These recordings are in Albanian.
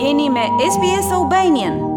Jeni me SBS Albanian.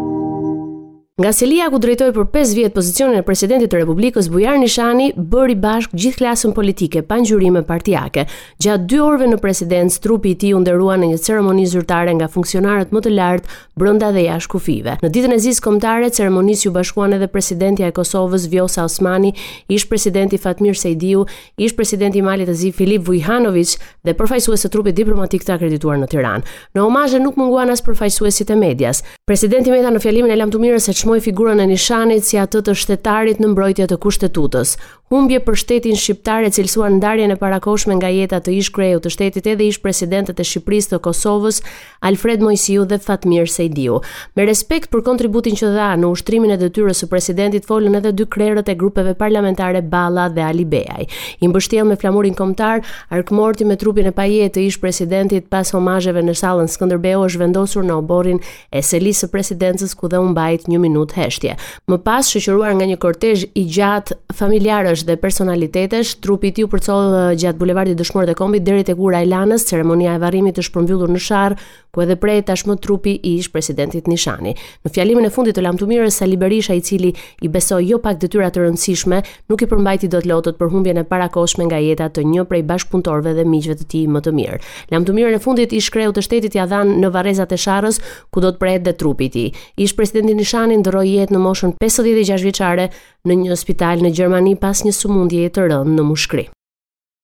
Nga selia ku drejtoi për 5 vjet pozicionin e presidentit të Republikës, Bujar Nishani bëri bashkë gjithë klasën politike pa ngjyrime partiake. Gjatë 2 orëve në presidencë, trupi i tij u nderua në një ceremoni zyrtare nga funksionarët më të lartë brenda dhe jashtë kufijve. Në ditën e zisë kombëtare, ceremonisë iu bashkuan edhe presidentja e Kosovës Vjosa Osmani, ish-presidenti Fatmir Sejdiu, ish presidenti i Malit të Zi Filip Vujanoviç dhe përfaqësues të trupit diplomatik të akredituar në Tiranë. Në omazhe nuk munguan as përfaqësuesit e medias. Presidenti Meta në fjalimin e lamtumirës e çmoi figurën e Nishanit si atë të shtetarit në mbrojtje të Kushtetutës. Humbje për shtetin shqiptar e cilësuan ndarjen e parakohshme nga jeta të ish kreut të shtetit edhe ish presidentët e Shqipërisë të Kosovës, Alfred Moisiu dhe Fatmir Sejdiu. Me respekt për kontributin që dha në ushtrimin e detyrës së presidentit folën edhe dy krerët e grupeve parlamentare Balla dhe Alibeaj. I mbështjell me flamurin kombëtar, arkmorti me trupin e pajetë të ish-presidentit pas homazheve në sallën Skënderbeu është vendosur në oborrin e selisë së presidencës ku dhe u mbajt një minutë heshtje. Më pas, shoqëruar nga një kortezh i gjatë familjarësh dhe personalitetesh, trupi i tij u përcoll gjatë bulevardit Dëshmorët e Kombit deri tek ura e Lanës, ceremonia e varrimit është përmbyllur në Sharrë, ku edhe prehet tashmë trupi i ish-presidentit Nishani. Në fjalimin e fundit të lamtumirës, Sali Berisha, i cili i besoi jo pak detyra të rëndësishme, nuk i përmbajti dot lotët për humbjen e parakohshme nga jeta të një prej bashkëpunëtorëve dhe miqve të tij më të mirë. Lamtumirën e fundit ish-kreut të shtetit ia dhanë në varrezat e Sharrës, ku do të prehet dhe trupi i tij. Ish-presidenti Nishani ndërroi jetë në moshën 56 vjeçare në një spital në Gjermani pas një sëmundjeje të rëndë në mushkëri.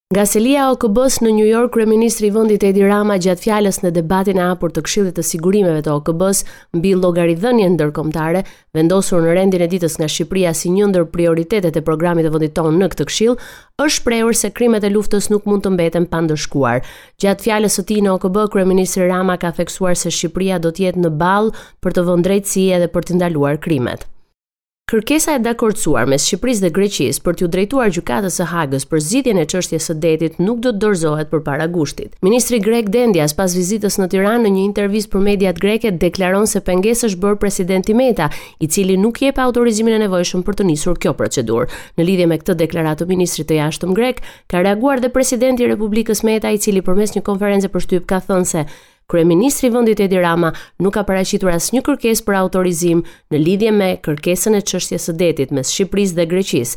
Nga selia e OKB-së në New York, kryeministri i vendit Edi Rama gjatë fjalës në debatin e hapur të Këshillit të Sigurimeve të OKB-së mbi llogaridhënien ndërkombëtare, vendosur në rendin e ditës nga Shqipëria si një ndër prioritetet e programit të vendit tonë në këtë këshill, është shprehur se krimet e luftës nuk mund të mbeten pa ndëshkuar. Gjatë fjalës së tij në OKB, kryeministri Rama ka theksuar se Shqipëria do të jetë në ballë për të vënë drejtësi edhe për t'i ndaluar krimet. Kërkesa e dakordësuar mes Shqipërisë dhe Greqisë për t'iu drejtuar gjykatës së Hagës për zgjidhjen e çështjes së detit nuk do të dorëzohet përpara gushtit. Ministri grek Dendias pas vizitës në Tiranë në një intervistë për mediat greke deklaron se pengesë është bërë presidenti Meta, i cili nuk jep autorizimin e nevojshëm për të nisur kjo procedurë. Në lidhje me këtë deklaratë të ministrit të jashtëm grek, ka reaguar dhe presidenti i Republikës Meta, i cili përmes një konference për shtyp ka thënë se Kryeministri i vendit Edi Rama nuk ka paraqitur asnjë kërkesë për autorizim në lidhje me kërkesën e çështjes së detit mes Shqipërisë dhe Greqisë.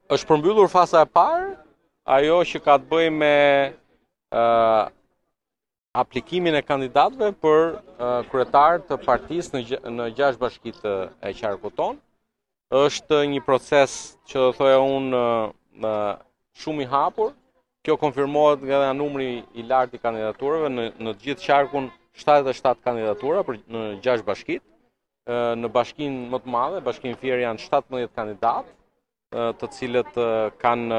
Është përmbyllur faza e parë, ajo që ka të bëjë me uh, aplikimin e kandidatëve për uh, kryetar të partisë në në gjashtë bashkitë e qarkut tonë. Është një proces që do thoja unë uh, shumë i hapur. Kjo konfirmohet nga dhe numri i lartë i kandidaturave në në të gjithë qarkun 77 kandidatura për në gjashtë bashkitë. në bashkinë më të madhe, bashkinë Fier janë 17 kandidatë, të cilët kanë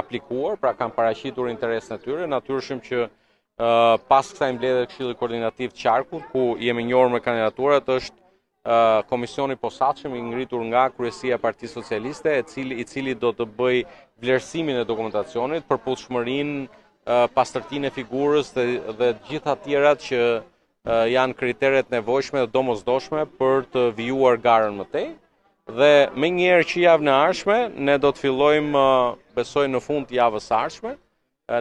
aplikuar, pra kanë paraqitur interesin e tyre, natyrshëm që pas kësaj mbledhjeje të Këshillit Koordinativ të Qarkut, ku jemi njohur me kandidaturat, është komisioni i posaçëm i ngritur nga kryesia e Partisë Socialiste, i cili, i cili do të bëjë vlerësimin e dokumentacionit, përputhshmërinë, pastërtinë e figurës dhe, dhe të gjitha të tjerat që janë kritere të nevojshme dhe të domosdoshme për të vijuar garën më tej. Dhe menjëherë që javën e ardhshme, ne do të fillojmë, besoj në fund të javës së ardhshme,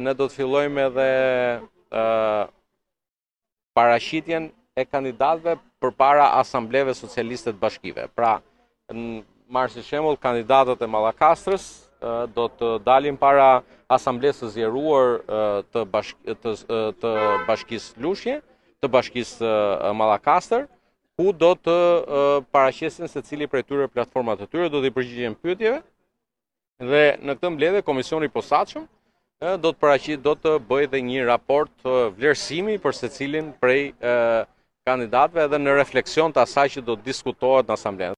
ne do të fillojmë edhe paraqitjen e kandidatëve përpara asambleve socialiste të bashkive. Pra, Marrë si shembull kandidatët e Mallakastrës do të dalin para asamblesë së zgjeruar të bashkë të, të bashkisë Lushnje, të bashkisë Mallakastër, ku do të paraqesin secili prej tyre platformat e tyre, do t'i përgjigjen pyetjeve Dhe në këtë mbledhje Komisioni i Posaçëm do të paraqit do të bëjë edhe një raport vlerësimi për secilin prej kandidatëve edhe në refleksion të asaj që do të diskutohet në asamblenë.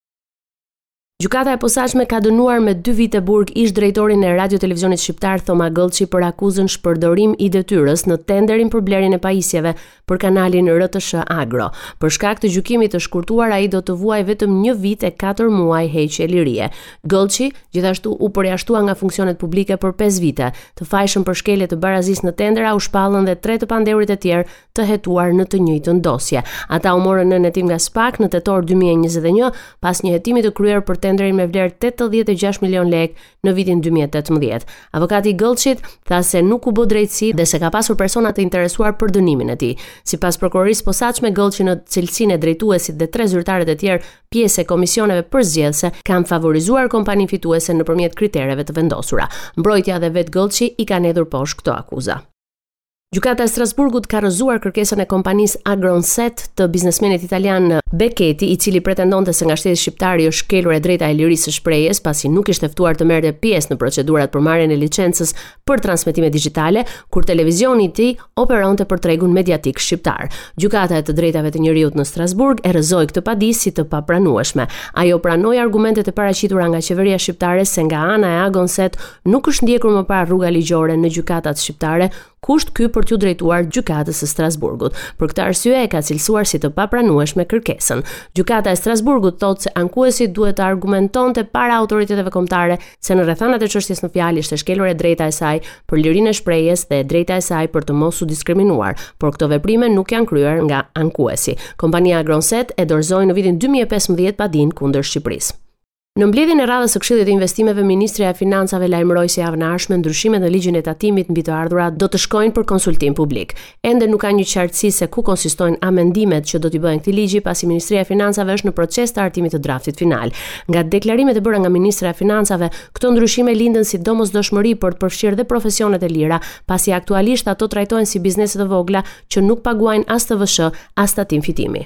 Gjykata e Posaçme ka dënuar me 2 vite burg ish drejtorin e Radio Televizionit Shqiptar Thoma Gëllçi për akuzën shpërdorim i detyrës në tenderin për blerjen e pajisjeve për kanalin RTSH Agro. Për shkak të gjykimit të shkurtuar, ai do të vuajë vetëm një vit e katër muaj heqje lirie. Gëllçi gjithashtu u përjashtua nga funksionet publike për 5 vite. Të fajshëm për shkelje të barazisë në tendera u shpallën dhe tre të pandehurit e tjerë të hetuar në të njëjtën dosje. Ata u morën nën hetim nga SPAK në tetor 2021 pas një hetimi të kryer për tenderin me vlerë 86 milion lekë në vitin 2018. Avokati i Gëllçit tha se nuk u bë drejtësi dhe se ka pasur persona të interesuar për dënimin e tij. Sipas Prokurorisë së Posaçme, Gëllçi në cilësinë e drejtuesit dhe tre zyrtarët e tjerë pjesë e komisioneve përzgjedhëse kanë favorizuar kompaninë fituese nëpërmjet kritereve të vendosura. Mbrojtja dhe vetë Gëllçi i kanë hedhur poshtë këto akuza. Gjykata e Strasburgut ka rrëzuar kërkesën e kompanisë Agronset të biznesmenit italian Beketi, i cili pretendonte se nga shteti shqiptar i është shkelur e drejta e lirisë së shprehjes, pasi nuk ishte ftuar të merrte pjesë në procedurat për marrjen e licencës për transmetime digjitale, kur televizioni i tij operonte për tregun mediatik shqiptar. Gjykata e të drejtave të njeriut në Strasburg e rrëzoi këtë padi si të papranueshme. Ajo pranoi argumentet e paraqitura nga qeveria shqiptare se nga ana e Agronset Nuk është ndjekur më parë rruga ligjore në gjykatat shqiptare, kusht ky për t'ju drejtuar gjykatës së Strasburgut. Për këtë arsye e ka cilësuar si të papranueshme kërkesën. Gjykata e Strasburgut thotë se ankuesi duhet të argumentonte para autoriteteve kombëtare se në rrethanat e çështjes në fjalë ishte shkelur e drejta e saj për lirinë e shprehjes dhe e drejta e saj për të mos u diskriminuar, por këto veprime nuk janë kryer nga ankuesi. Kompania Agronset e dorëzoi në vitin 2015 padinë kundër Shqipërisë. Në mbledhjen e radhës së Këshillit të Investimeve, Ministria e Financave lajmëroi se javën e ardhshme ndryshimet në ligjin e tatimit mbi të ardhurat do të shkojnë për konsultim publik. Ende nuk ka një qartësi se ku konsistojnë amendimet që do t'i bëhen këtij ligji, pasi Ministria e Financave është në proces të hartimit të draftit final. Nga deklarimet e bëra nga Ministrja e Financave, këto ndryshime lindën si domosdoshmëri për të përfshirë dhe profesionet e lira, pasi aktualisht ato trajtohen si biznese të vogla që nuk paguajnë as TVSH, as tatim fitimi.